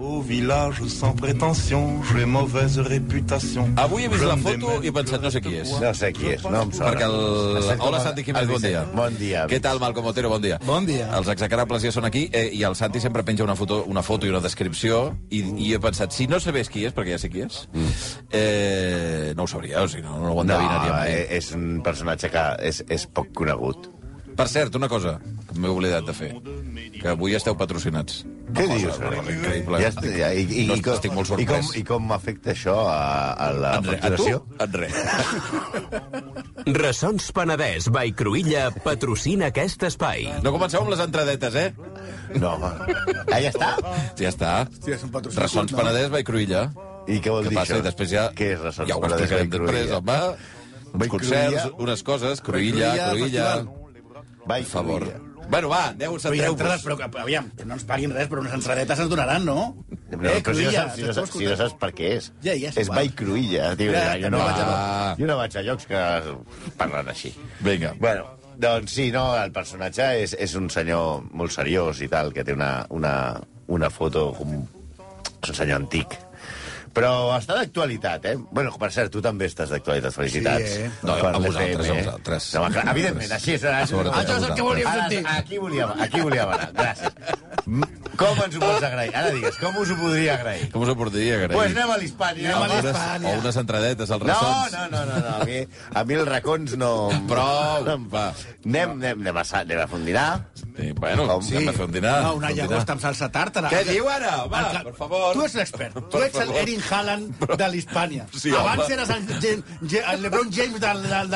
Au village sans prétention, j'ai mauvaise réputation. Avui he vist la foto i he pensat, no sé qui és. No sé qui és, no em sona. Perquè el... Hola, Santi el bon dia. Bon dia. Què tal, Malcom Otero? Bon dia. Bon dia. Els execrables ja són aquí eh, i el Santi sempre penja una foto, una foto i una descripció i, i he pensat, si no sabés qui és, perquè ja sé qui és, eh, no ho sabria, o sigui, no, no ho No, endevinaria mai. eh, és un personatge que és, és poc conegut. Per cert, una cosa que m'he oblidat de fer, que avui esteu patrocinats. Què Una dius? cosa Increïble. Ja, està, ja, i, i, no, i, com, estic molt i com, sorprès. I com afecta això a, a la En re- a tu? facturació? En res. Ressons Penedès by Cruïlla patrocina aquest espai. No comenceu amb les entradetes, eh? No, home. ah, ja està? Ja està. Hòstia, són patrocinats, Ressons no? Penedès, vai Cruïlla. I què vol Què dir passa? això? I després ja... Què és Ressons Ja ho Penedès, explicarem vai després, Cruïlla? home. Uns concerts, Cruïlla. unes coses, Cruïlla, Cruïlla, Cruïlla... festival. Vai, Per favor. Cruïlla. Bueno, va, aneu, Però entrades, centreu-vos. però que, aviam, que no ens paguin res, però unes entradetes ens donaran, no? No, però si no, Cruïlla, saps, si, no, saps, si no saps per què és. Ja, ja és. Vai Cruïlla. Tio, Ja, jo, no vaig a, va. jo no vaig a llocs que parlen així. Vinga. Bueno, doncs sí, no, el personatge és, és un senyor molt seriós i tal, que té una, una, una foto com... És un senyor antic. Però està d'actualitat, eh? Bueno, per cert, tu també estàs d'actualitat. Felicitats. Sí, eh? No, Per a vosaltres, l'FM, a eh? vosaltres. No, clar, evidentment, així és. A Això és el que volíem sentir. Aquí volíem, aquí volíem anar. Gràcies. Com ens ho pots agrair? Ara digues, com us ho podria agrair? Com us ho podria agrair? Pues anem a l'Hispània. Anem a l'Hispània. O unes entradetes, als No, ressons. no, no, no, no. A, mi, a mi els racons no... Prou, no va. Anem, anem, anem, a, anem a fer un dinar. Sí, bueno, Com? anem a fer un dinar. No, una llagosta amb salsa tàrtara. Què diu ara? Va, El que- per favor. Tu ets l'expert. Tu ets el. Erin Haaland de l'Hispània. Sí, Abans home. eres el, Gen- Gen- el LeBron James del, del,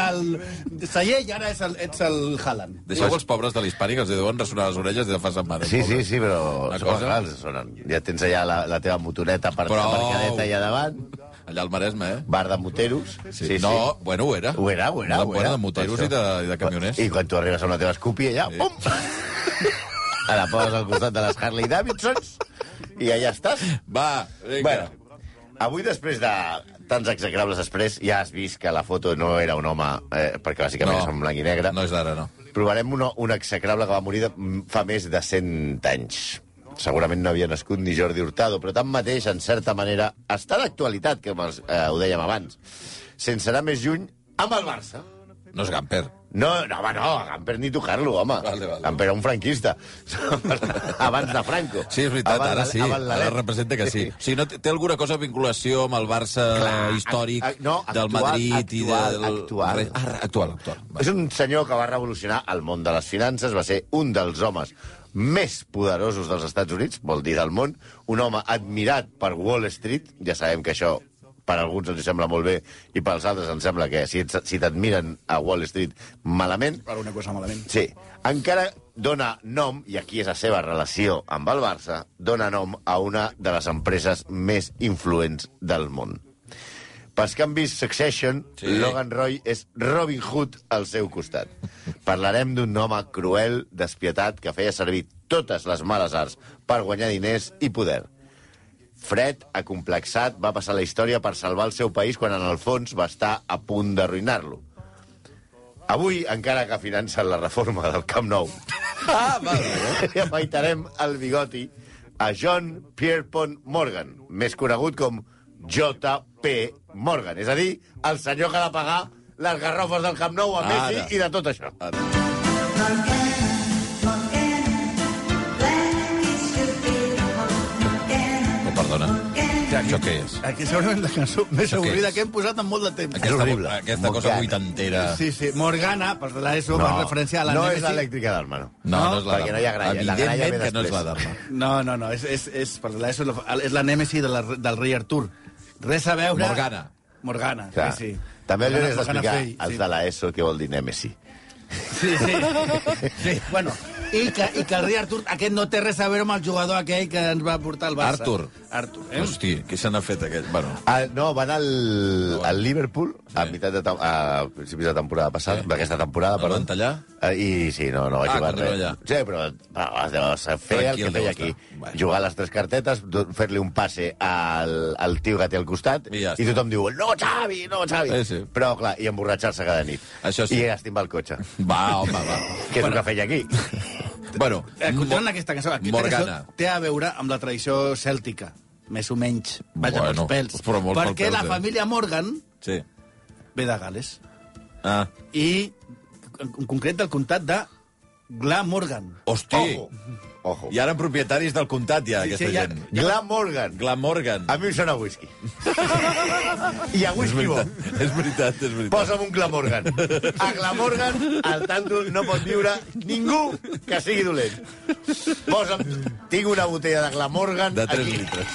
del celler i ara ets el, ets el Haaland. Deixeu els pobres de l'Hispànic, els hi deuen ressonar les orelles de fa setmanes. Sí, sí, sí, però... Són cosa- sonen. Ja tens allà la, la teva motoreta per Prou. aparcadeta allà davant, Allà al Maresme, eh? bar de moteros. Sí, no, bueno, ho era. Ho era, ho era, Una ho era. de moteros i de, i de camioners. I quan tu arribes amb la teva escupi, allà, Sí. pum! A la poses al costat de les Harley Davidsons i allà estàs. Va, vinga. Bueno, avui, després de tants execrables després, ja has vist que la foto no era un home, eh, perquè bàsicament No. és en blanc i negre. No és d'ara, no. Provarem un, un execrable que va morir de, fa més de 100 anys. Segurament no havia nascut ni Jordi Hurtado, però tanmateix, en certa manera, està d'actualitat, que eh, ho dèiem abans. Sense anar més lluny, amb el Barça. No és Gamper. No, no, home, no, a Gamper ni tocar-lo, home. Vale, vale. Gamper era un franquista. Abans de Franco. Sí, és veritat, Abans ara sí. abans Ara representa que sí. O sigui, no té, alguna cosa de vinculació amb el Barça Clar, històric ac- no, del actual, Madrid i actual, del... actual. Ah, actual, actual. Va. És un senyor que va revolucionar el món de les finances, va ser un dels homes més poderosos dels Estats Units, vol dir del món, un home admirat per Wall Street, ja sabem que això per alguns ens sembla molt bé i per als altres ens sembla que si, ets- si t'admiren a Wall Street malament, Per una cosa malament. Sí, encara dona nom, i aquí és la seva relació amb el Barça, dona nom a una de les empreses més influents del món. Pels que han vist Succession, sí. Logan Roy és Robin Hood al seu costat. Parlarem d'un home cruel, despietat, que feia servir totes les males arts per guanyar diners i poder. Fred, acomplexat, va passar la història per salvar el seu país quan en el fons va estar a punt d'arruïnar-lo. Avui, encara que financen la reforma del Camp Nou, Ah, vale. li afaitarem el bigoti a John Pierpont Morgan, més conegut com J.P. Morgan, és a dir, el senyor que ha de pagar les garrofes del Camp Nou a Messi Ara. i de tot això. No, Això què és? Aquí segurament la cançó més avorrida és? que hem posat en molt de temps. Aquesta, horrible. aquesta cosa Morgana. vuitantera... Sí, sí. Morgana, per la ESO, no, fa referència a la no Nemesis. és l'elèctrica d'Alma, no. No, no, és la perquè no hi ha gralla, la gralla ve Evidentment que no és la després. d'Arma. No, no, no, és, és, és, per la ESO, és la nèmesi de la, del rei Artur. Res a veure... Morgana. Morgana, Clar. sí, sí. També li Morgana d'explicar als sí. de l'ESO què vol dir Nèmesi. Sí, sí. sí. Bueno, i que, i que el rei Artur, aquest no té res a veure amb el jugador aquell que ens va portar al Barça. Artur. Artur, eh? Hosti, què se n'ha fet aquell? Bueno, Ah, no, van al, al Liverpool a meitat de a principis de temporada passada, Sí. d'aquesta temporada, perdó. van tallar? Eh, I sí, no, no va Ah, jugar no res. allà. Sí, però va, fer el que feia aquí. Bueno. Jugar les tres cartetes, fer-li un passe al, al tio que té al costat, I ja i tothom diu, no, Xavi, no, Xavi. Sí, sí. Però, clar, i emborratxar-se cada nit. Això sí. I estimar el cotxe, Va, home, va. que és el que feia aquí. Bueno, continuant aquesta cançó, aquesta Morgana. cançó té a veure amb la tradició cèltica, més o menys. Vaja, Bueno, pels. però molt Perquè pèls, la eh? família Morgan Sí. ve de Gales. Ah, I, en en concret, del comtat de Glamorgan. hosti. Ojo. Ojo. I ara en propietaris del comtat, ja, Sí, aquesta sí, ja- gent. Glamorgan. Glamorgan. A mi em sona whisky. I a És whisky bo. és veritat, és veritat. Posa'm un Glamorgan. A Glamorgan, al tanto, no pot viure ningú que sigui dolent. Posa'm... Tinc una botella de Glamorgan De 3 aquí. litres.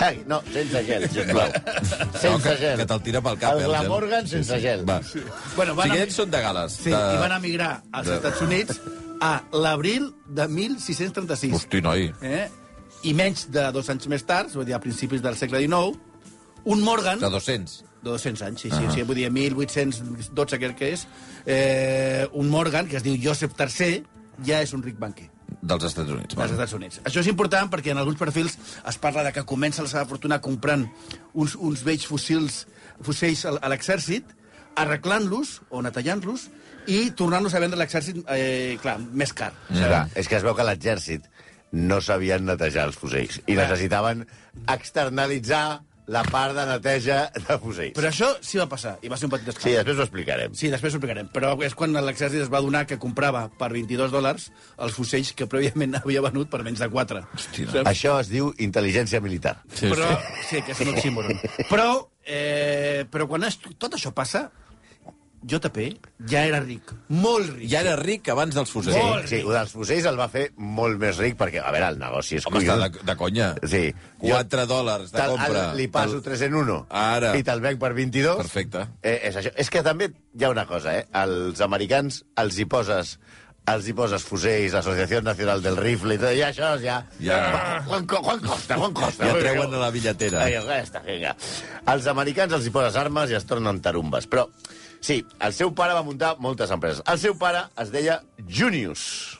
Ai, no, sense gel, sisplau. Sense No, que- gel. que te'l tira pel cap, El eh, el gel. Glamorgan sense gel. Va. Bueno, O van sigui, a- ells són de Gales. Sí, de... i van emigrar als de- Estats Units a l'abril de 1636. Hosti, noi. Eh? I menys de dos anys més tard, vull dir, a principis del segle XIX, un Morgan... De 200. De 200 anys, sí, sí, sí, vull dir, 1812, crec que és, eh, un Morgan, que es diu Joseph III, ja és un ric banquer Dels Estats Units. dels Estats Units. Això és important perquè en alguns perfils es parla de que comença la seva fortuna comprant uns, uns vells fusils, fusells a, l'exèrcit, arreglant-los o netellant-los i tornant-los a vendre l'exèrcit, eh, clar, més car. Clar, és que es veu que l'exèrcit no sabien netejar els fusells i necessitaven externalitzar la part de neteja de fusells. Però això sí va passar, i va ser un petit Sí, escàndol. després ho explicarem. Sí, després ho explicarem. Però és quan l'exèrcit es va donar que comprava per 22 dòlars els fusells que prèviament havia venut per menys de 4. Hòstia. Això es diu intel·ligència militar. Sí, però, sí. sí, que és un oxímoron. però, eh, però quan es, tot això passa, JP ja era ric, molt ric. Ja era ric abans dels Sí, fusells. Molt sí, ric. el dels fusells el va fer molt més ric, perquè, a veure, el negoci és Home, està de, de conya. Sí. 4 dòlars de compra. el- Li passo 3 en 1. Ara. I te'l venc per 22. Perfecte. Eh, és, això. és que també hi ha una cosa, eh? Els americans els hi poses els hi poses fusells, Associació Nacional del Rifle i tot, i això ja... Ja. Va, Quan, quan costa, quan costa? Ja treuen a la billetera. Ai, vinga. Els americans els hi poses armes i es tornen tarumbes. Però, sí, el seu pare va muntar moltes empreses. El seu pare es deia Junius.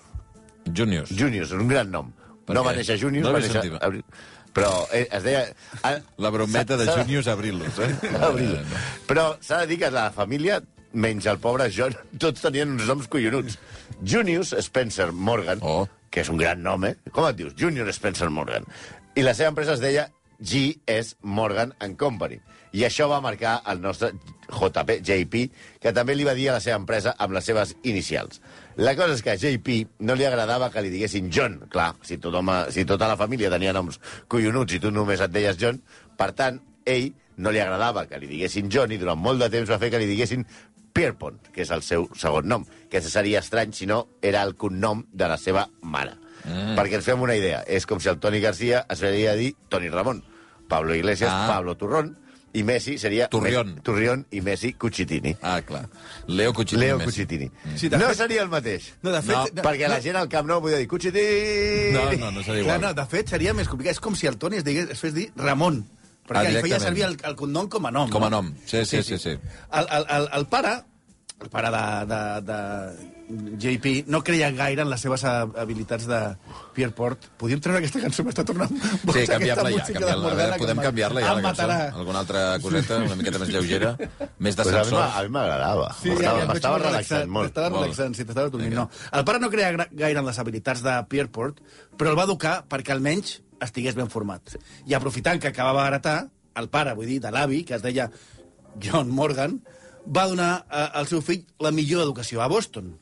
Juniors. Junius, un gran nom. Per no què? va néixer Junius, No va néixer... Abril. Però eh, es deia... ah, La brometa de Juniors Abrilos, eh? Abril. Però s'ha de dir que la família, menys el pobre John, tots tenien uns noms collonuts. Junius Spencer Morgan, Oh. que és un gran nom, eh? Com et dius? Junior Spencer Morgan. I la seva empresa es deia G.S. Morgan and Company. I això va marcar el nostre JP, JP, que també li va dir a la seva empresa amb les seves inicials. La cosa és que a JP no li agradava que li diguessin John. Clar, si, tothom, si tota la família tenia noms collonuts i tu només et deies John, per tant, ell no li agradava que li diguessin John i durant molt de temps va fer que li diguessin Pierpont, que és el seu segon nom, que seria estrany si no era el cognom de la seva mare. Mm. Perquè ens fem una idea, és com si el Toni Garcia es faria dir Toni Ramon, Pablo Iglesias, ah. Pablo Turrón, i Messi seria... Turrión. Me- Turrión i Messi Cucitini. Ah, clar. Leo Cuchitini. Leo Messi. Cucitini. Sí, no fet- seria el mateix. No, de fet... No, no, perquè la gent al Camp Nou podia dir Cucitini... No, no, no seria Clar, igual. no, de fet, seria més complicat. És com si el Toni es, digués, es fes dir Ramon. Perquè Ah, feia servir el, el cognom com a nom. Com a no? nom. Sí, sí, sí, sí. El, el, el, el pare, el pare de, de, de JP, no creia gaire en les seves habilitats de Pierpont. Podíem treure aquesta cançó, m'està tornant boig Sí, canviar-la ja. Canviar -la. Morgana que Podem em- canviar-la ja, la cançó. matarà. Alguna altra coseta, una miqueta més lleugera? Més Pues a mi a m'agradava. Sí, M'estava- ja, relaxant molt. T'estava relaxant, sí, t'estava dormint. No. El pare no creia gaire en les habilitats de Pierpont, però el va educar perquè almenys estigués ben format. I aprofitant que acabava d'heretar, el pare, vull dir, de l'avi, que es deia John Morgan, va donar eh, al seu fill la millor educació a Boston.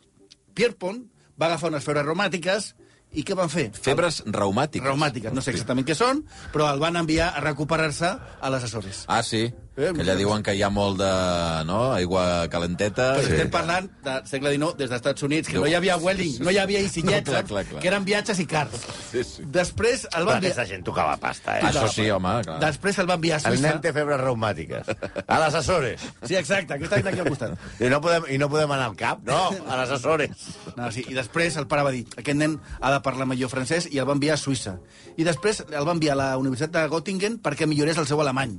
Pierpont va agafar unes febres reumàtiques i què van fer? Febres reumàtiques. Reumàtiques, no sé exactament què són, però el van enviar a recuperar-se a les Açores. Ah, sí? Eh, Que allà diuen que hi ha molt de... No? Aigua calenteta. Però Sí. estem parlant del segle XIX des dels Estats Units, que Déu. no hi havia Welling, no hi havia Isinyets, No, clar, clar, clar. que eren viatges i cars. Sí, sí. Després el Però va aquesta enviar... gent tocava pasta, eh? Això sí, home, clar. Després el va enviar a El Suïssa. nen té febres reumàtiques. A les Açores. Sí, exacte, aquesta està aquí al costat. I no podem, I no podem anar al cap? No, a les Açores. No, sí, I després el pare va dir aquest nen ha de parlar millor francès i el va enviar a Suïssa. I després el va enviar a la Universitat de Göttingen perquè millorés el seu alemany.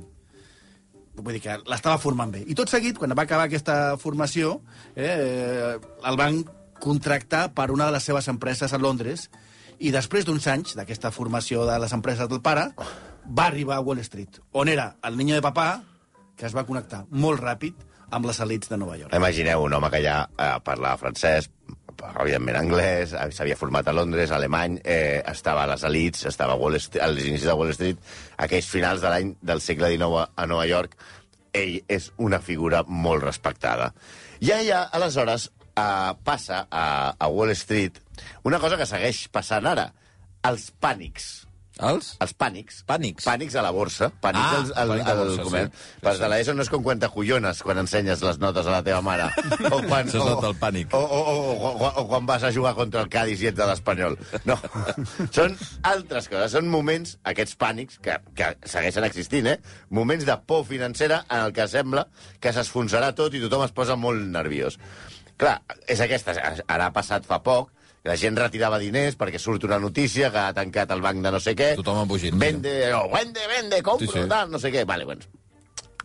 Vull dir que l'estava formant bé. I tot seguit, quan va acabar aquesta formació, eh, el van contractar per una de les seves empreses a Londres i després d'uns anys d'aquesta formació de les empreses del pare, va arribar a Wall Street, on era el niño de papà que es va connectar molt ràpid amb les elites de Nova York. Imagineu un home que ja eh, parla francès, evidentment anglès, eh, s'havia format a Londres, alemany, eh, estava a les elites, estava a, Wall Street, als inicis de Wall Street, aquells finals de l'any del segle XIX a, Nova York, ell és una figura molt respectada. I allà, aleshores, eh, passa a, a Wall Street una cosa que segueix passant ara, els pànics. Els? Els pànics. Pànics. Pànics a la borsa. Pànics Ah, al, al, pànic al borsa, comerç. sí. Sí, Sí, de l'ESO no és com quan t'acollones quan ensenyes les notes a la teva mare. O quan, Això és el pànic. O, o, o, o, o, o quan vas a jugar contra el Cádiz i ets de l'Espanyol. No. són altres coses. Són moments, aquests pànics, que, que segueixen existint, eh? Moments de por financera en el que sembla que s'esfonsarà tot i tothom es posa molt nerviós. Clar, és aquesta. Ara ha passat fa poc, la gent retirava diners perquè surt una notícia que ha tancat el banc de no sé què. Tothom embogint. Vende, no, vende, vende, compro, Sí, sí, tal, no sé què. Vale, bueno.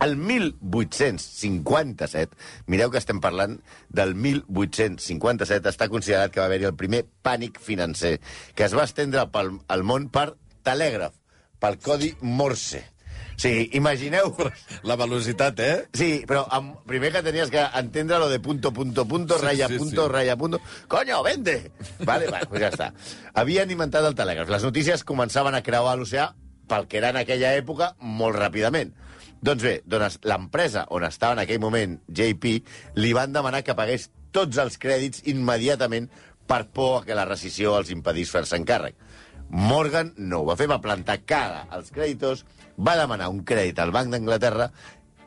El 1857, mireu que estem parlant del 1857, està considerat que va haver-hi el primer pànic financer, que es va estendre pel al món per telègraf, pel codi Morse. Sigui, imagineu... La velocitat, eh? Sí, però amb, primer que tenies que entendre lo de punto, punto, punto, Sí, raya, sí, punto, sí. raya, punto... Coño, vende! Vale, vale, pues ja està. Havien inventat el telègraf. Les notícies començaven a creuar l'oceà pel que era en aquella època molt ràpidament. Doncs bé, doncs l'empresa on estava en aquell moment, JP, li van demanar que pagués tots els crèdits immediatament per por a que la rescisió els impedís fer-se encàrrec. Morgan no ho va fer, va plantar cara als creditors, va demanar un crèdit al Banc d'Anglaterra,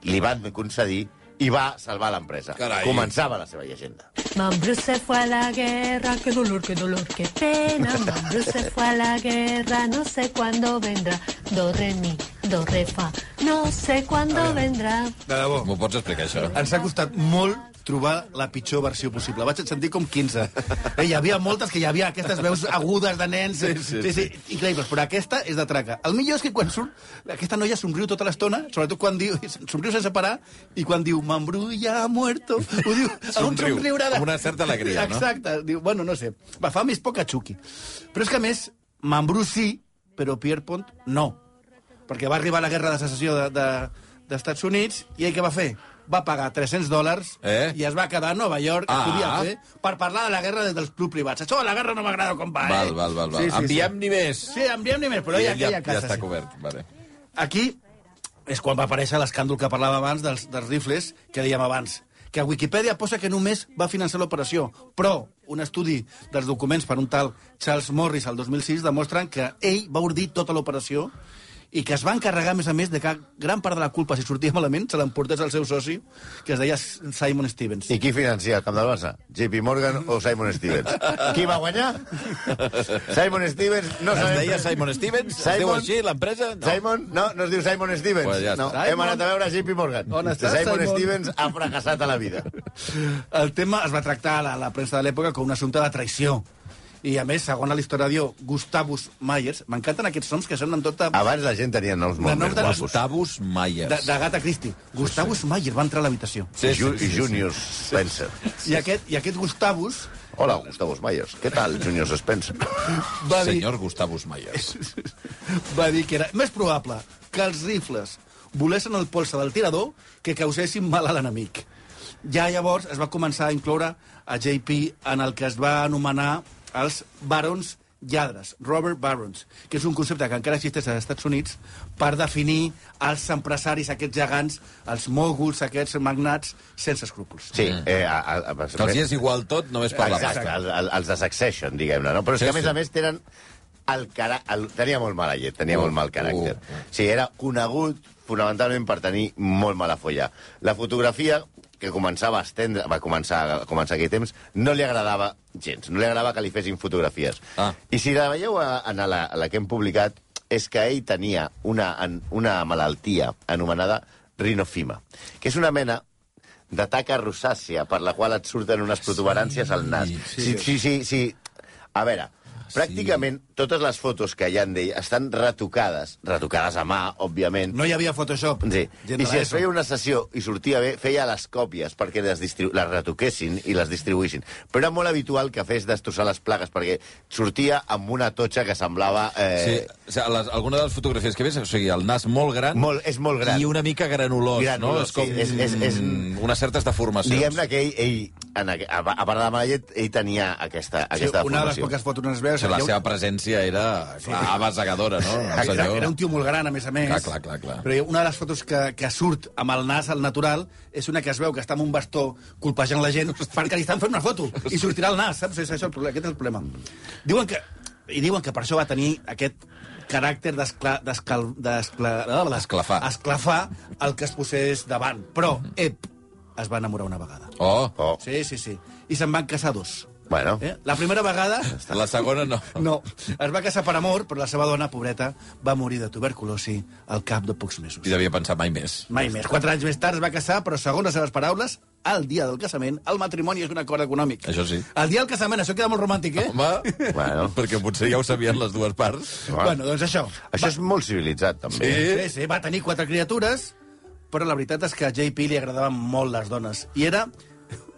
li van concedir i va salvar l'empresa. Començava la seva llegenda. Mambrú se fue a la guerra, qué dolor, qué dolor, qué pena. Mambrú se fue a la guerra, no sé cuándo vendrá. Do, re, mi, do, re, fa, no sé cuándo vendrá. De debò. M'ho pots explicar, això? Ens ha costat molt trobar la pitjor versió possible. Vaig sentir com 15. Eh, hi havia moltes que hi havia aquestes veus agudes de nens. Sí, sí, sí, sí. increïbles, però aquesta és de traca. El millor és que quan surt, aquesta noia somriu tota l'estona, sobretot quan diu, somriu sense parar, i quan diu, Mambrú ja ha muerto, ho diu amb un Somriu, somriure de... amb una certa alegria, no? Exacte, diu, bueno, no sé, va, fa més poca xuqui. Però és que, a més, Mambrú sí, però Pierpont no. Perquè va arribar la guerra de secessió de, de, d'Estats Units, i ell què va fer? Va pagar 300 dòlars Eh? i es va quedar a Nova York, Ah. podia fer, per parlar de la guerra dels clubs privats. Això, la guerra no m'agrada com va, Val, eh? val, val. val. Enviem ni més. Sí, enviem-n'hi més, però I ja, ja, ja casa. està sí. cobert. Vale. Aquí és quan va aparèixer l'escàndol que parlava abans dels, dels rifles, que dèiem abans que a Wikipedia posa que només va finançar l'operació, però un estudi dels documents per un tal Charles Morris al 2006 demostren que ell va ordir tota l'operació i que es va encarregar, a més a més, de que gran part de la culpa, si sortia malament, se l'emportés el seu soci, que es deia Simon Stevens. I qui financia el camp del Barça? JP Morgan o Simon Stevens? Qui va guanyar? Simon Stevens... No Es sabem- deia Simon Stevens? Es Simon- diu així, l'empresa? No. Simon? No, no es diu Simon Stevens. Pues ja no, està. hem anat a veure JP Morgan. On està Simon, Simon? Stevens ha fracassat a la vida. El tema es va tractar a la, la premsa de l'època com un assumpte de traïció. I, a més, segons l'historiador Gustavus Myers, m'encanten aquests noms que sonen tot a... Abans la gent tenia noms molt més guapos. Gustavus Myers. de, de Gata Christie. Gustavus Myers va entrar a l'habitació. Sí, sí, sí, I Junior Spencer. I aquest, I aquest Gustavus Hola, Gustavo Myers. Què tal, Junior Spencer? va dir, Senyor Gustavus Myers. va dir que era més probable que els rifles volessin el polse del tirador que causessin mal a l'enemic. Ja llavors es va començar a incloure a JP en el que es va anomenar els barons lladres, Robert Barons, que és un concepte que encara existeix als Estats Units per definir els empresaris, aquests gegants, els mòguls, aquests magnats, sense escrúpols. Sí, eh, a, a, a, Que els hi és igual tot, només per la pasta. el, el, els de Succession, diguem-ne, no? Però és Sí, que, a més sí. a més, tenen el cara... El, tenia molt mala llet, tenia Uh, molt mal caràcter. uh, uh. Sí, era conegut fonamentalment per tenir molt mala folla. La fotografia que començava a estendre, va començar a començar aquell temps, no li agradava gens, no li agradava que li fessin fotografies. Ah. I si la veieu a, a, la, a la que hem publicat, és que ell tenia una, una malaltia anomenada rinofima, que és una mena de taca rosàcia per la qual et surten unes protuberàncies al nas. Sí, sí, sí. sí. A veure, pràcticament totes les fotos que hi han d'ell estan retocades, retocades a mà, òbviament. No hi havia Photoshop. Sí. Gent I si es feia una sessió i sortia bé, feia les còpies perquè les, distribu les retoquessin i les distribuïssin. Però era molt habitual que fes destrossar les plaques perquè sortia amb una totxa que semblava... Sí, Eh, o sigui, les, alguna de les fotografies que ves, o sigui, el nas molt gran, molt, és molt gran. i una mica granulós, Granulós, no? És com sí, és- és- és- unes certes deformacions. Diguem-ne que ell, ell en, a, a part de la mala llet, ell tenia aquesta, Sí, aquesta una de les formació. poques fotos on es veu... Sigui, la seva presència era clar, abasegadora, no? El Era, senyor... era un tio molt gran, a més a més. Clar, clar, clar, clar. Però una de les fotos que, que surt amb el nas al natural és una que es veu que està amb un bastó colpejant la gent perquè li estan fent una foto i sortirà el nas, saps? És això el problema, aquest és el problema. Diuen que, I diuen que per això va tenir aquest caràcter d'escla- d'escal- d'escla- Esclafar. esclafar el que es posés davant. Però, ep, es va enamorar una vegada. Oh, Oh, Sí, sí, sí. I se'n van casar dos. Bueno, Eh? La primera vegada la segona no. no, es va casar per amor, però la seva dona, pobreta, va morir de tuberculosi al cap de pocs mesos. I devia pensar mai més. Mai més. Quatre anys més tard es va casar, però segons les seves paraules, al dia del casament, el matrimoni és un acord econòmic. Això sí. El dia del casament, això queda molt romàntic, eh? Home, Bueno. perquè potser ja ho sabien les dues parts. Bueno, doncs això. això és molt civilitzat, també. Sí, sí, va tenir quatre criatures, però la veritat és que a JP li agradaven molt les dones. I era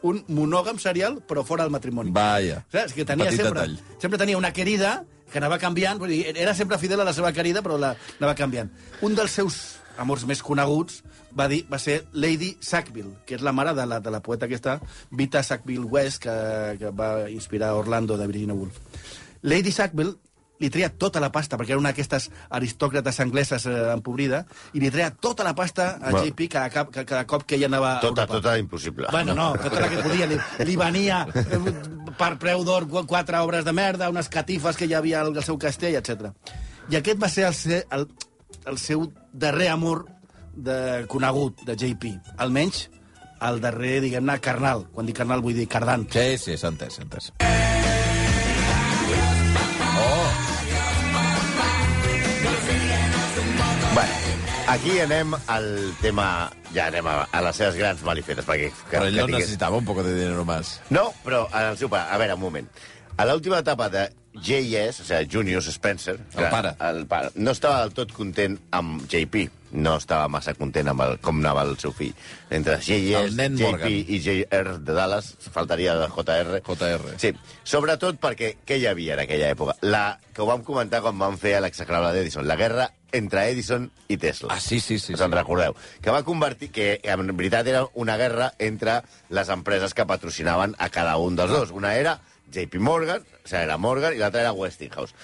un monògam serial, però fora del matrimoni. Vaja. Saps? Que tenia Petit sempre, detall. sempre tenia una querida que anava canviant, vull dir, era sempre fidel a la seva querida, però la, anava canviant. Un dels seus amors més coneguts va, dir, va ser Lady Sackville, que és la mare de la, de la poeta aquesta, Vita Sackville West, que, que va inspirar Orlando de Virginia Woolf. Lady Sackville li treia tota la pasta, perquè era una d'aquestes aristòcrates angleses eh, empobrida, i li treia tota la pasta a Bueno. JP cada, cap, cada cop que ella anava a Tota, Europa. tota impossible. Bueno, no, tota la que podia. Li, li venia eh, per preu d'or qu- quatre obres de merda, unes catifes que hi havia al, al seu castell, etc. I aquest va ser el, el, el seu darrer amor de, conegut, de JP. Almenys el darrer, diguem-ne, carnal. Quan dic carnal vull dir cardant. Sí, sí, s'ha entès, s'ha entès. Bueno, aquí anem al tema... Ja anem a, a les seves grans malifetes, perquè... Que, Però ell no tingués- necessitava un poc de dinero más. No, però en el seu pare... A veure, un moment. A l'última etapa de J.S., o sigui, Junius Spencer... El que- pare. El pare. No estava del tot content amb JP. No estava massa content amb el, com anava el seu fill. Entre J.S., JP Morgan. i J.R. de Dallas, faltaria de JR. JR. Sí, sobretot perquè què hi havia en aquella època? La, que ho vam comentar quan vam fer l'execrable d'Edison, la guerra entre Edison i Tesla. Ah, sí, sí, sí. Us en sí. recordeu? Que va convertir... Que en veritat era una guerra entre les empreses que patrocinaven a cada un dels dos. Una era JP Morgan, o sigui, era Morgan, i l'altra era Westinghouse.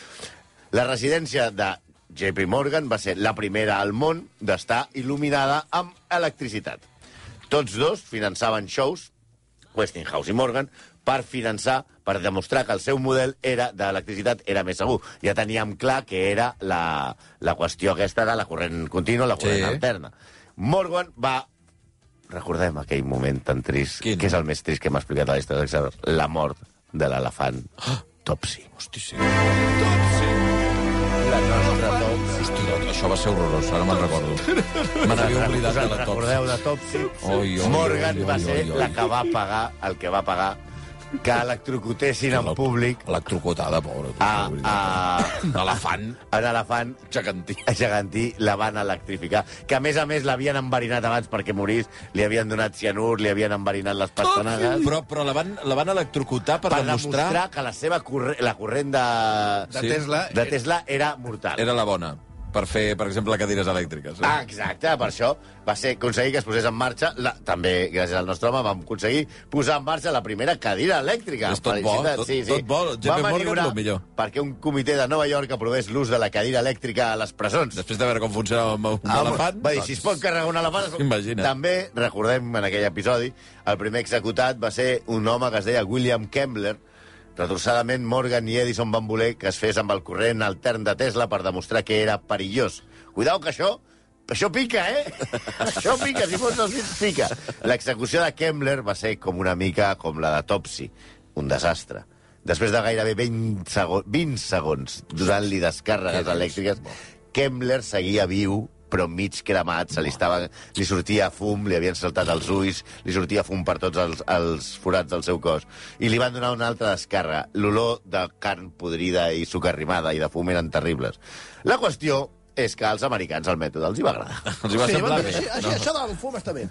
La residència de JP Morgan va ser la primera al món d'estar il·luminada amb electricitat. Tots dos finançaven shows, Westinghouse i Morgan, per finançar, per demostrar que el seu model era d'electricitat era més segur. Ja teníem clar que era la, la qüestió aquesta de la corrent contínua, la corrent Sí. alterna. Morgan va... Recordem aquell moment tan trist, Quin? que és el més trist que m'ha explicat a la història d'Excel, la mort de l'elefant Topsy. Hosti, sí. La nostra Topsy. Hosti, això va ser horrorós, ara me'n recordo. Me n'havia oblidat de la recordeu Topsy. de Topsy? Oi, oi, Morgan oi, oi, va ser oi, oi. la que va pagar, el que va pagar, que electrocutessin en públic Electrocutada, pobra. tu, a, de a, veritat. Elefant un elefant gegantí. a gegantí, la van electrificar, que a més a més l'havien enverinat abans perquè morís, li havien donat cianur, li havien enverinat les pastanagues... Però, però la, van, la van electrocutar per, per demostrar... demostrar que la seva corre la corrent de, De Sí. Tesla. de Tesla era mortal. Era la bona, per fer, per exemple, cadires elèctriques. Eh? Ah, exacte, per això va ser aconseguir que es posés en marxa, la, també gràcies al nostre home vam aconseguir posar en marxa la primera cadira elèctrica. És tot bo, tot- tot bo. JP Morgan, lo millor. perquè un comitè de Nova York aprovés l'ús de la cadira elèctrica a les presons. Després de veure com funcionava un, un Ah, elefant... Va dir, si es pot carregar un elefant... Imagina't. També, recordem en aquell episodi, el primer executat va ser un home que es deia William Kembler. Retorçadament, Morgan i Edison van voler que es fes amb el corrent altern de Tesla per demostrar que era perillós. Cuidao que això això pica, eh? Això pica, si fos els dits, pica. L'execució de Kembler va ser com una mica com la de Topsy, un desastre. Després de gairebé 20 segons, 20 segons donant-li descàrregues elèctriques, Kembler seguia viu, però mig cremat, se li, estava, li sortia fum, li havien saltat els ulls, li sortia fum per tots els, els forats del seu cos. I li van donar una altra descàrrega. L'olor de carn podrida i sucarrimada i de fum eren terribles. La qüestió és que als americans el mètode els hi va agradar. Els hi va Sí, semblar bé. així, així, això del fum està bé.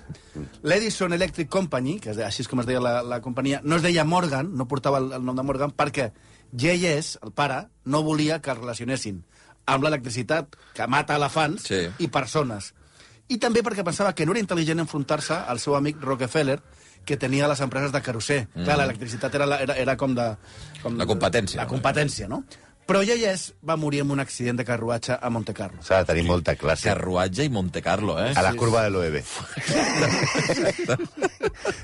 L'Edison Electric Company, que és, així és com es deia la, la companyia, no es deia Morgan, no portava el, el nom de Morgan, perquè J.S., el pare, no volia que es relacionessin amb l'electricitat que mata elefants Sí. i persones. i també perquè pensava que no era intel·ligent enfrontar-se al seu amic Rockefeller, que tenia les empreses de carosser. Mm. Clar, l'electricitat era, la- era, era com de... Com La competència. La competència, no? Però Yeyes va morir en un accident de carruatge a Monte Carlo. S'ha de tenir molta classe. Carruatge i Monte Carlo, eh? A la curva de l'OEB.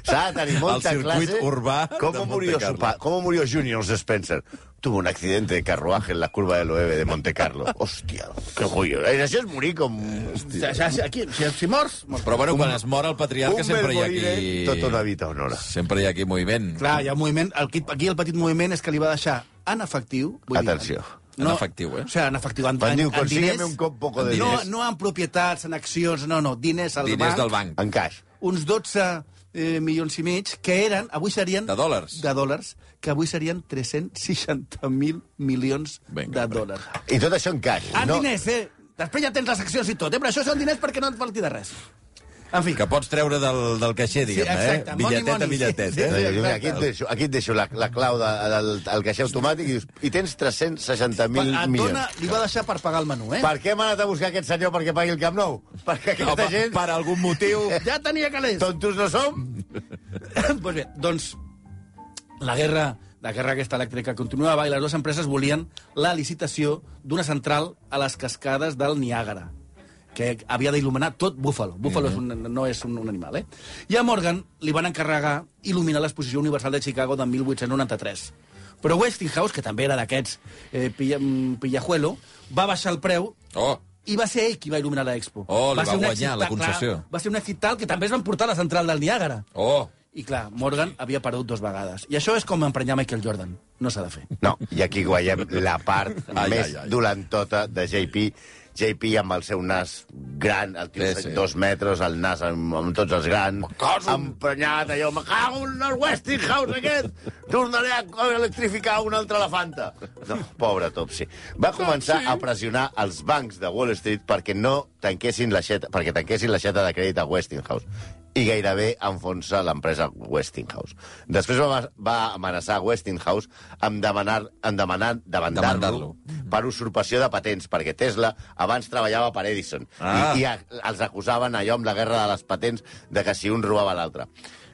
S'ha de tenir molta Al circuit clase. urbà de ¿Cómo Monte murió, Carlo. su pa- ¿Cómo murió Junior Spencer? Tuvo un accidente de carruaje en la curva del OEB de Monte Carlo. Hòstia, que joio. Eh, Això és morir com... Si, si, aquí, si, si mors, mors. Però bueno, quan es mor el patriarca un sempre hi ha aquí... tota una vida honora. Sempre hi ha aquí moviment. Clar, hi ha moviment... Aquí el petit moviment és que li va deixar en efectiu... Vull Atenció. En efectiu, eh? O sigui, en efectiu. En, Quan en, diu, en diners, un cop poco de no, diners. no en propietats, en accions, no, no, diners al Diners banc. del banc. En caix. Uns 12 eh, milions i mig, que eren, avui serien... De dòlars. De dòlars, que avui serien 360.000 milions Vinga, de dòlars. I tot això en caix. En no, diners, eh? Després ja tens les accions i tot, eh? Però això són diners perquè no et falti de res. En fi, Que pots treure del, del caixer, Sí, diguem-ne, exacte, eh? Bitlletet money, a bitlletet, sí, eh? No, jo, mira, exacte. aquí et deixo, aquí et deixo la, la clau de, del el caixer automàtic i dius, i tens 360.000 et milions. dona, li va deixar per pagar el menú, eh? Per què hem anat a buscar aquest senyor perquè pagui el Camp Nou? Perquè No, aquesta per, gent, per algun motiu... Ja tenia calés. tontos no som. pues bé, doncs la guerra, la guerra aquesta elèctrica continuava i les dues empreses volien la licitació d'una central a les cascades del Niàgara que havia d'il·luminar tot Buffalo. Buffalo és un, no és un, un animal, eh? I a Morgan li van encarregar il·luminar l'exposició universal de Chicago de 1893. Però Westinghouse, que també era d'aquests eh, pilla, mm, pillajuelo, va baixar el preu Oh, i va ser ell qui va il·luminar l'Expo. Oh, li va ser guanyar la concessió. Clar, va ser un èxit tal que també es van portar a la central del Niàgara. oh. I clar, Morgan havia perdut dos vegades. I això és com emprenyar Michael Jordan. No s'ha de fer. No, i aquí guanyem la part Ai, més ai, ai. dolentota de JP. JP amb el seu nas gran, el tio Sí, sí, dos metres, el nas amb, amb tots els grans, emprenyat allò, me cago en el Westinghouse aquest, tornaré a electrificar un altre elefanta. No, pobre Topsy. Va començar a pressionar els bancs de Wall Street perquè no tanquessin l'aixeta, perquè tanquessin l'aixeta de crèdit a Westinghouse i gairebé enfonsa l'empresa Westinghouse. Després va, va amenaçar Westinghouse amb demanar, amb demanar demandar-lo Demandar-lo. per usurpació de patents, perquè Tesla abans treballava per Edison Ah. i, i a, els acusaven allò amb la guerra de les patents de que si un robava l'altre.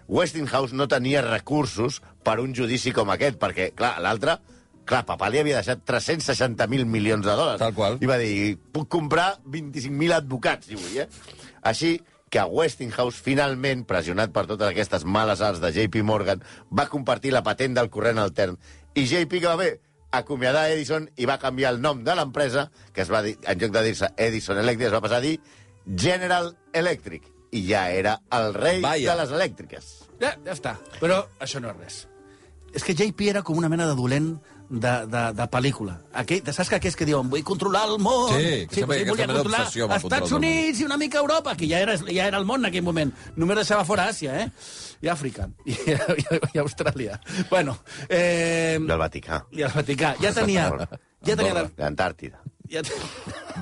Westinghouse no tenia recursos per un judici com aquest, perquè, clar, l'altre Clar, papà li havia deixat 360.000 milions de dòlars. Tal qual. I va dir, puc comprar 25.000 advocats, si vull, eh? Així que Westinghouse, finalment, pressionat per totes aquestes males arts de JP Morgan, va compartir la patent del corrent altern. I JP que va fer? Acomiadar Edison i va canviar el nom de l'empresa, que es va dir, en lloc de dir-se Edison Electric, es va passar a dir General Electric. I ja era el rei Vaya. de les elèctriques. Ja, ja està. Però això no és res. És que JP era com una mena de dolent de, de, de pel·lícula. Aquell, saps que aquells que diuen vull controlar el món... Sí, que sempre hi ha ell volia aquesta mena controlar d'obsessió amb el Estats. Units i una mica Europa, que ja era, ja era el món en aquell moment. Només deixava fora Àsia, eh? I Àfrica. I, i, i Austràlia. Bueno, eh, Del Vaticà. i el Vaticà. Ja tenia... Ja tenia la, L'Antàrtida. ja,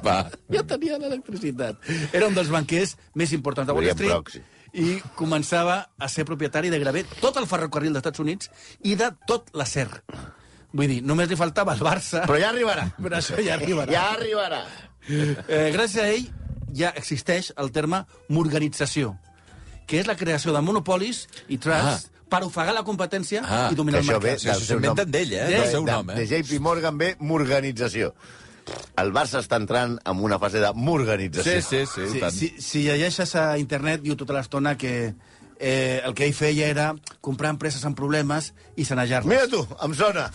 Va. ja tenia l'electricitat. Era un dels banquers més importants de Wall Street Proxy. i començava a ser propietari de gairebé tot el ferrocarril dels Estats Units i de tot l'acer. Vull dir, només li faltava el Barça, Però ja arribarà. però això ja arribarà. Ja arribarà. Eh, gràcies a ell ja existeix el terme morganització, que és la creació de monopolis i trusts per ofegar la competència Ah, i dominar el mercat. ve Això s'ho inventen d'ell, eh? Del seu de, nom, eh? De JP Morgan ve Morganització. El Barça està entrant en una fase de Morganització. Sí, sí, sí. Sí, si, si llegeixes a internet, diu tota l'estona que eh, el que ell feia era comprar empreses amb problemes i sanejar-les. Mira tu, em sona.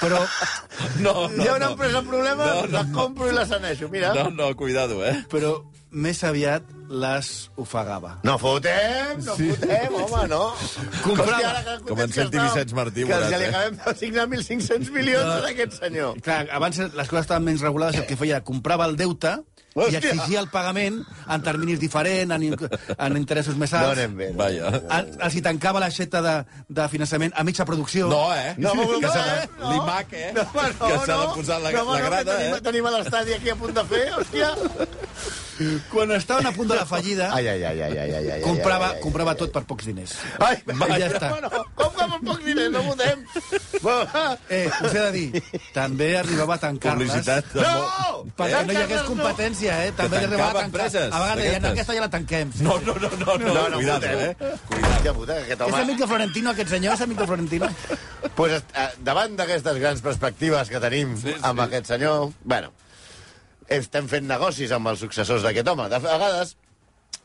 Però No, Hi ha una empresa amb problemes, No, no, la compro i la sanejo, mira. No, no, cuidado, eh? però més aviat les ofegava. No fotem, no sí. fotem, home, no. Comprava. Com en senti Vicenç Martí, Que ja li eh? acabem de signar 1.500 milions a aquest senyor. Clar, abans les coses estaven menys regulades, el que feia era comprava el deute i Hòstia. exigia el pagament en terminis diferents, en, en interessos més No alts. anem bé. no Vaja. anem bé. El- Els hi tancava l'aixeta de, de finançament a mitja producció. No, eh? No, no, que no, s'ha de... eh? No. L'IMAC, eh? No, no, que s'ha de no. posar la, no, la no, que grada, tenim, eh? Tenim a l'estadi aquí a punt de fer, hòstia. Quan estaven a punt de la fallida, Ai, ai, ai, ai, ai, ai, ai, comprava, ai, ai, ai, comprava tot per pocs diners. Ai, Va, ja està. Bueno, com que amb pocs diners no votem? Eh, us he de dir, també arribava a tancar-les... No! Perquè no hi hagués no! competència, eh? També Que arribava a tancar. empreses, A vegades deien, aquesta ja la tanquem. No, no, no, no, no, No, no, cuidado, votem. eh? Hòstia puta, que aquest És home... amic de Florentino, aquest senyor? És amic de Florentino? Pues, eh, davant d'aquestes grans perspectives que tenim sí, sí. amb aquest senyor, bueno, estem fent negocis amb els successors d'aquest home. De vegades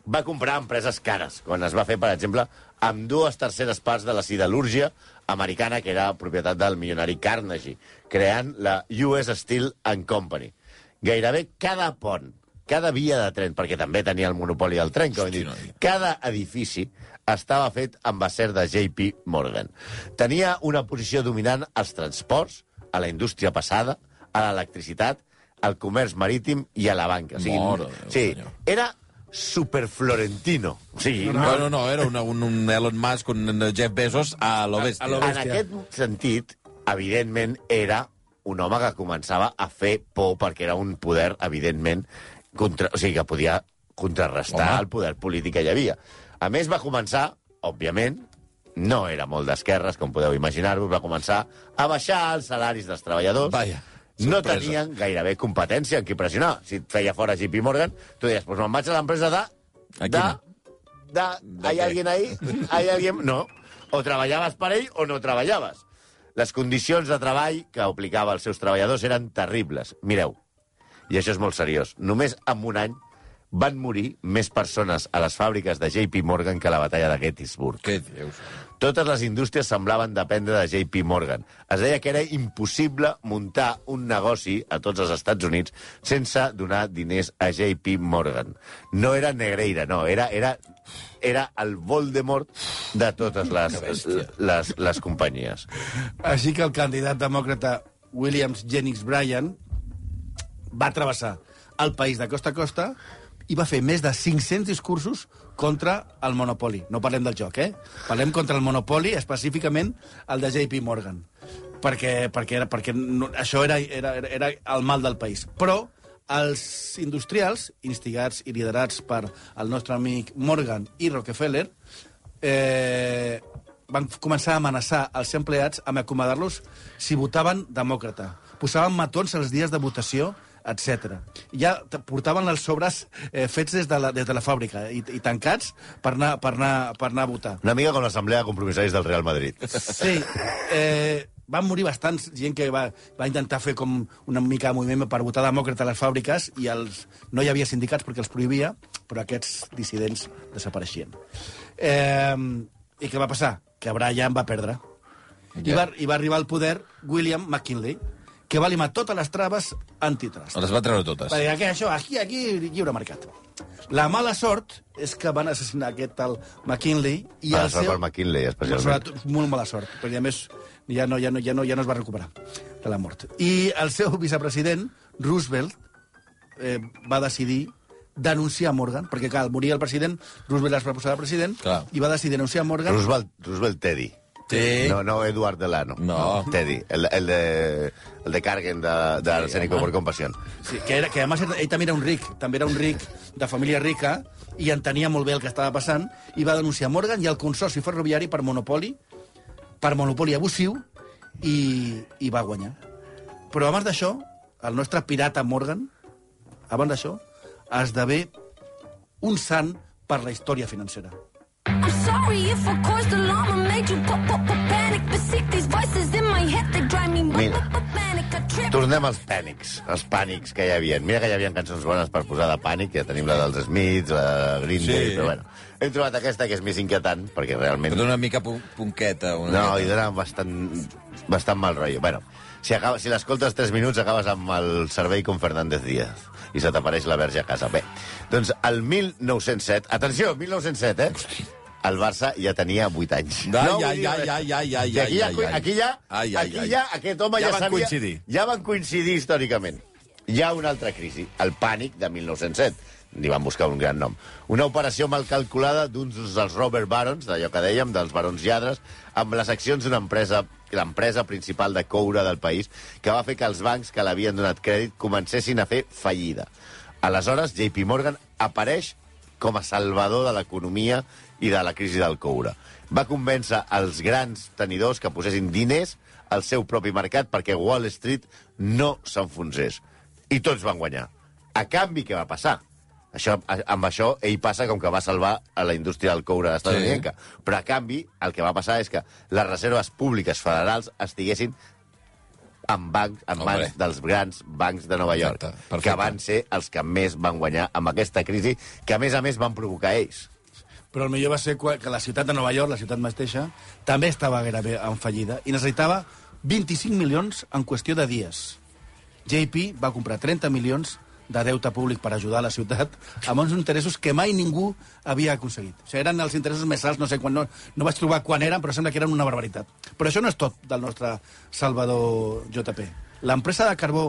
va comprar empreses cares, quan es va fer, per exemple, amb dues terceres parts de la siderúrgia americana, que era propietat del milionari Carnegie, creant la US Steel and Company. Gairebé cada pont, cada via de tren, perquè també tenia el monopoli del tren, com hem dit, noi. cada edifici estava fet amb acer de JP Morgan. Tenia una posició dominant als transports, a la indústria passada, a l'electricitat, al comerç marítim i a la banca. O sigui, Déu, sí, senyor. era superflorentino. Sigui, no, No, no, no, era una, un, un Elon Musk, un Jeff Bezos a lo bèstia. A lo en aquest sentit, evidentment, era un home que començava a fer por perquè era un poder, evidentment, contra... o sigui, que podia contrarrestar Home. el poder polític que hi havia. A més, va començar, òbviament, no era molt d'esquerres, com podeu imaginar-vos, va començar a baixar els salaris dels treballadors. Vaja, no sorpresa. tenien gairebé competència en qui pressionar. Si et feia fora JP Morgan, tu deies, pues me'n vaig a l'empresa de... A de, de, ¿De ¿Hay qué? alguien ahí? ¿Hay alguien? No. O treballaves per ell o no treballaves. Les condicions de treball que aplicava als seus treballadors eren terribles. Mireu, i això és molt seriós, només en un any van morir més persones a les fàbriques de JP Morgan que a la batalla de Gettysburg. Què dius? Totes les indústries semblaven dependre de JP Morgan. Es deia que era impossible muntar un negoci a tots els Estats Units sense donar diners a JP Morgan. No era Negreira, no, era, era, era el Voldemort de totes les, les, les companyies. Així que el candidat demòcrata Williams Jennings Bryan va travessar el país de costa a costa i va fer més de 500 discursos contra el monopoli. No parlem del joc, eh? Parlem contra el monopoli, específicament el de JP Morgan. Perquè, perquè, era, perquè no, això era, era, era, el mal del país. Però els industrials, instigats i liderats per el nostre amic Morgan i Rockefeller, eh, van començar a amenaçar els empleats amb acomodar-los si votaven demòcrata. Posaven matons els dies de votació, etc. Ja portaven els sobres eh, fets des de la, des de la fàbrica i, i tancats per anar, per, anar, per anar a votar. Una mica com l'assemblea de compromissaris del Real Madrid. Sí, eh, van morir bastants gent que va, va intentar fer com una mica de moviment per votar demòcrata a les fàbriques i els, no hi havia sindicats perquè els prohibia, però aquests dissidents desapareixien. Eh, I què va passar? Que Brian va perdre. I, va, I va arribar al poder William McKinley, que va limar totes les traves antitrust. Les va treure totes. Va dir, aquí, això, aquí, aquí, lliure mercat. La mala sort és que van assassinar aquest tal McKinley i Ah, el seu... per McKinley, especialment. Sobretot, molt mala sort, perquè a més ja no, ja, no, ja, no, ja no es va recuperar de la mort. I el seu vicepresident, Roosevelt, eh, va decidir denunciar Morgan, perquè clar, al morir el president, Roosevelt es va posar de president, Clar. i va decidir denunciar Morgan... Roosevelt, Roosevelt Teddy. Sí. No, no Eduard Delano. No. Teddy, el, el, de, el de Cargen de, de Arsénico por Compasión. Sí, que, era, que a més ell també era un ric, també era un ric de família rica, i entenia molt bé el que estava passant, i va denunciar Morgan i el consorci ferroviari per monopoli, per monopoli abusiu, i, i va guanyar. Però abans d'això, el nostre pirata Morgan, abans d'això, esdevé un sant per la història financera. I'm sorry if I caused alarm and made you pop, pop, pop, panic. But sick, these voices in my head, they drive me Mira. pop, pop, panic. I trip. Tornem als pànics, els pànics que hi havia. Mira que hi havia cançons bones per posar de pànic, ja tenim la dels Smiths, la Green Sí. Day, però bueno. Hem trobat aquesta que és més inquietant, perquè realment... Dona una mica pu- punqueta. Una No, mica. i dona bastant, bastant mal rotllo. Bueno, si, acaba, si l'escoltes 3 minuts, acabes amb el servei com Fernández Díaz i se t'apareix la verge a casa. Bé, doncs el 1907... Atenció, 1907, eh? El Barça ja tenia 8 anys. Ai, dir ai, res. ai, ai, ai, I aquí, ja, ai. aquí ja, Ai, ai, aquí ai. ja aquest home Ja ja, van sabia... coincidir. Ja van coincidir històricament. Hi ha una altra crisi, el pànic de 1907. Li van buscar un gran nom. Una operació mal calculada d'uns dels Robert Barons, d'allò que dèiem, dels barons lladres, amb les accions d'una empresa l'empresa principal de coure del país, que va fer que els bancs que l'havien donat crèdit comencessin a fer fallida. Aleshores, JP Morgan apareix com a salvador de l'economia i de la crisi del coure. Va convèncer els grans tenidors que posessin diners al seu propi mercat perquè Wall Street no s'enfonsés. I tots van guanyar. A canvi, què va passar? Això, amb això, ell passa com que va salvar a la indústria del coure estadounidenca. Sí. Però, a canvi, el que va passar és que les reserves públiques federals estiguessin en, bancs, en Hombre. mans dels grans bancs de Nova York, Perfecte, perfecte. que van ser els que més van guanyar amb aquesta crisi, que a més a més van provocar ells. Però el millor va ser que la ciutat de Nova York, la ciutat mateixa, també estava gairebé en fallida i necessitava 25 milions en qüestió de dies. JP va comprar 30 milions de deute públic per ajudar la ciutat amb uns interessos que mai ningú havia aconseguit. O sigui, eren els interessos més alts, no sé quan, no, no vaig trobar quan eren, però sembla que eren una barbaritat. Però això no és tot del nostre Salvador JP. L'empresa de carbó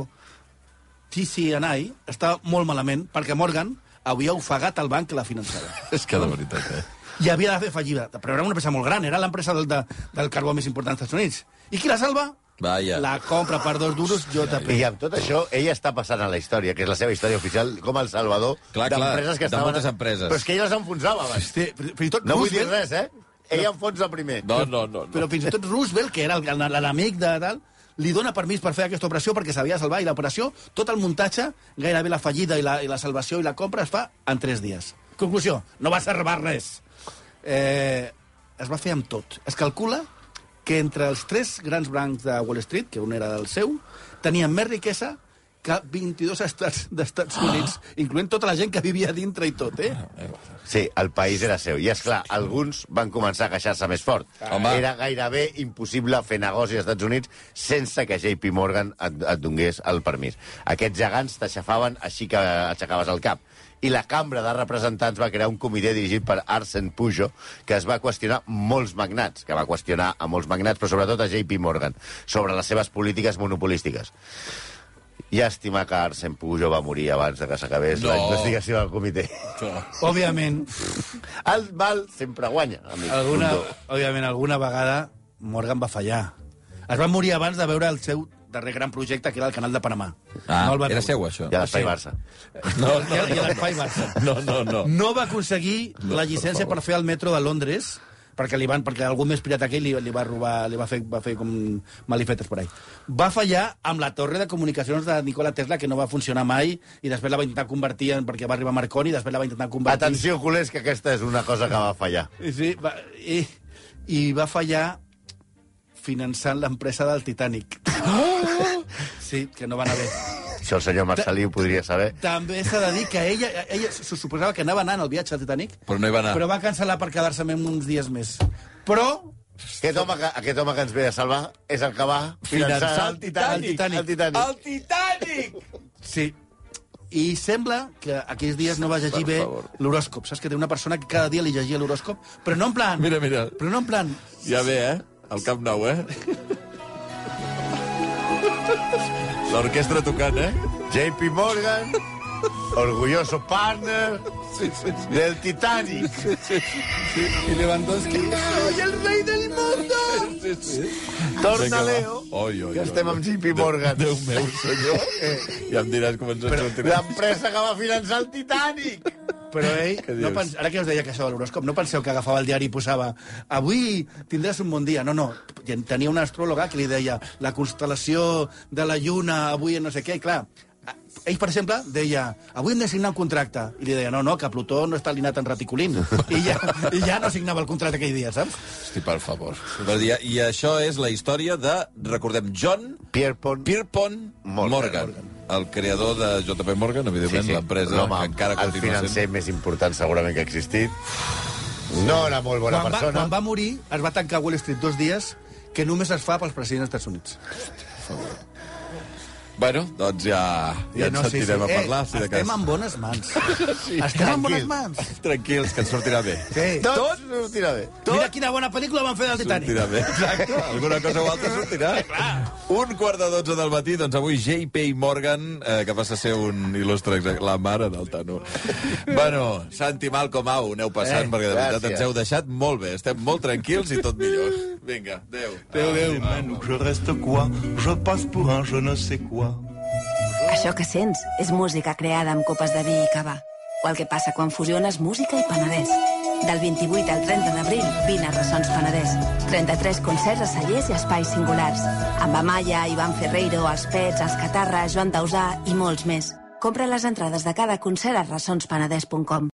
TCNI està molt malament perquè Morgan havia ofegat el banc que la finançava És que de veritat, eh? i havia de fer fallida. Però era una empresa molt gran, era l'empresa del, de, del carbó més important dels Estats Units. I qui la salva? Vaja. La compra per dos duros JP. I amb tot això, ella està passant a la història, que és la seva història oficial, com el salvador d'empreses que de estaven... moltes empreses. Però és que ella s'enfonsava abans. Sí, fins i tot No vull dir Roosevelt, res, eh? Ella enfonsa primer. No, no, no. no. però fins i tot Roosevelt, que era el- l'enemic de tal, li dona permís per fer aquesta operació perquè s'havia de salvar i l'operació, tot el muntatge, gairebé la fallida i la, i la salvació i la compra es fa en tres dies. Conclusió, no va salvar res. Eh, es va fer amb tot. Es calcula que entre els tres grans bancs de Wall Street, que un era del seu, tenien més riquesa que 22 estats d'Estats Units, incloent tota la gent que vivia dintre i tot, eh? Sí, el país era seu. I, és clar, alguns van començar a queixar-se més fort. Home. Era gairebé impossible fer negoci als Estats Units sense que JP Morgan et, et donés el permís. Aquests gegants t'aixafaven així que aixecaves el cap. I la Cambra de Representants va crear un comitè dirigit per Arsène Pujo que es va qüestionar molts magnats, que va qüestionar a molts magnats, però sobretot a JP Morgan, sobre les seves polítiques monopolístiques. Llàstima que Arsène Pujo va morir abans de que s'acabés No. la investigació del comitè. Òbviament, El mal sempre guanya, amic. alguna, òbviament, alguna vegada Morgan va fallar. Es va morir abans de veure el seu darrer gran projecte, que era el canal de Panamà. Ah, el va era veure. seu, això. I a l'espai. Barça. No, I a- i a l'Espai Barça. No, no, no. No va aconseguir la llicència per, fer el metro de Londres perquè, li van, perquè algú més pirata que ell li, li va robar, li va fer, va fer com malifetes per ahí. Va fallar amb la torre de comunicacions de Nikola Tesla, que no va funcionar mai, i després la va intentar convertir en, perquè va arribar Marconi, i després la va intentar convertir... Atenció, culers, que aquesta és una cosa que va fallar. Sí, va, i, i va fallar finançant l'empresa del Titanic. Sí, que no va anar bé. Això el senyor Marcelí ho podria saber. També s'ha de dir que ella, ella se suposava que anava anant al viatge al Titanic, Però no hi va anar. però va cancel·lar per quedar-se amb uns dies més. Però Aquest home, que, aquest home que ens ve a salvar és el que va finançar el Titanic. El Titanic. El Titanic. El Titanic! Sí. I sembla que aquells dies no va llegir bé l'horòscop. Saps que té una persona que cada dia li llegia l'horòscop, però no en plan... Mira, mira. Però no en plan... Ja ve, eh? El Camp Nou, eh? L'orquestra tocant, eh? JP Morgan, orgulloso partner del Titanic. I Lewandowski... ¡Soy el rey del mundo! Sí, sí. Torna, Vinga. Leo, Oi, oi, que oi, estem oi. amb JP Morgan. Déu meu, senyor. Ja em diràs com ens en sortirem. L'empresa que va finançar el Titanic. Però ell, Què no pens... ara que us deia que això de l'horòscop, no penseu que agafava el diari i posava avui tindràs un bon dia. No, no, tenia una astròloga que li deia la constel·lació de la lluna avui no sé què, i clar, ell, per exemple, deia avui hem de signar un contracte. I li deia, no, no, que Plutó no està alineat en reticulín. I ja, I ja no signava el contracte aquell dia, saps? Hosti, per favor. Per dir, I això és la història de, recordem, John Pierpont. Pierpont Morgan. Morgan, el creador de JP Morgan, evidentment, sí, sí. l'empresa que encara el continua financer sent. més important segurament que ha existit. No era molt bona quan, va, persona. quan va morir, es va tancar Wall Street dos dies que només es fa pels presidents dels Estats Units. Bueno, doncs ja, ja ens sentirem a parlar, si de Eh, estem cas. en bones mans. sí. Estem en bones Tranquil. mans. Tranquils, que ens sortirà bé. Sí. Tot, Tot sortirà bé. Mira quina bona pel·lícula van fer del Titanic. Sortirà bé. Exacte. Alguna cosa o altra sortirà. Un quart de dotze del matí, doncs avui J.P. Morgan, eh, que passa a ser un il·lustre la mare del Tano. bueno, Santi Malcom, au, aneu passant, Eh, perquè de veritat gràcies. ens heu deixat molt bé. Estem molt tranquils i tot millor. Vinga, adéu. Adéu, adéu. Je reste quoi Je passe pour un je ne sais quoi. Això que sents és música creada amb copes de vi i cava. O el que passa quan fusiones música i Penedès. Del 28 al 30 d'abril, vine a Ressons Penedès. 33 concerts a cellers i espais singulars. Amb Amaya, Ivan Ferreiro, Els Pets, Els Catarra, Joan Dausà i molts més. Compra les entrades de cada concert a ressonspenedès.com.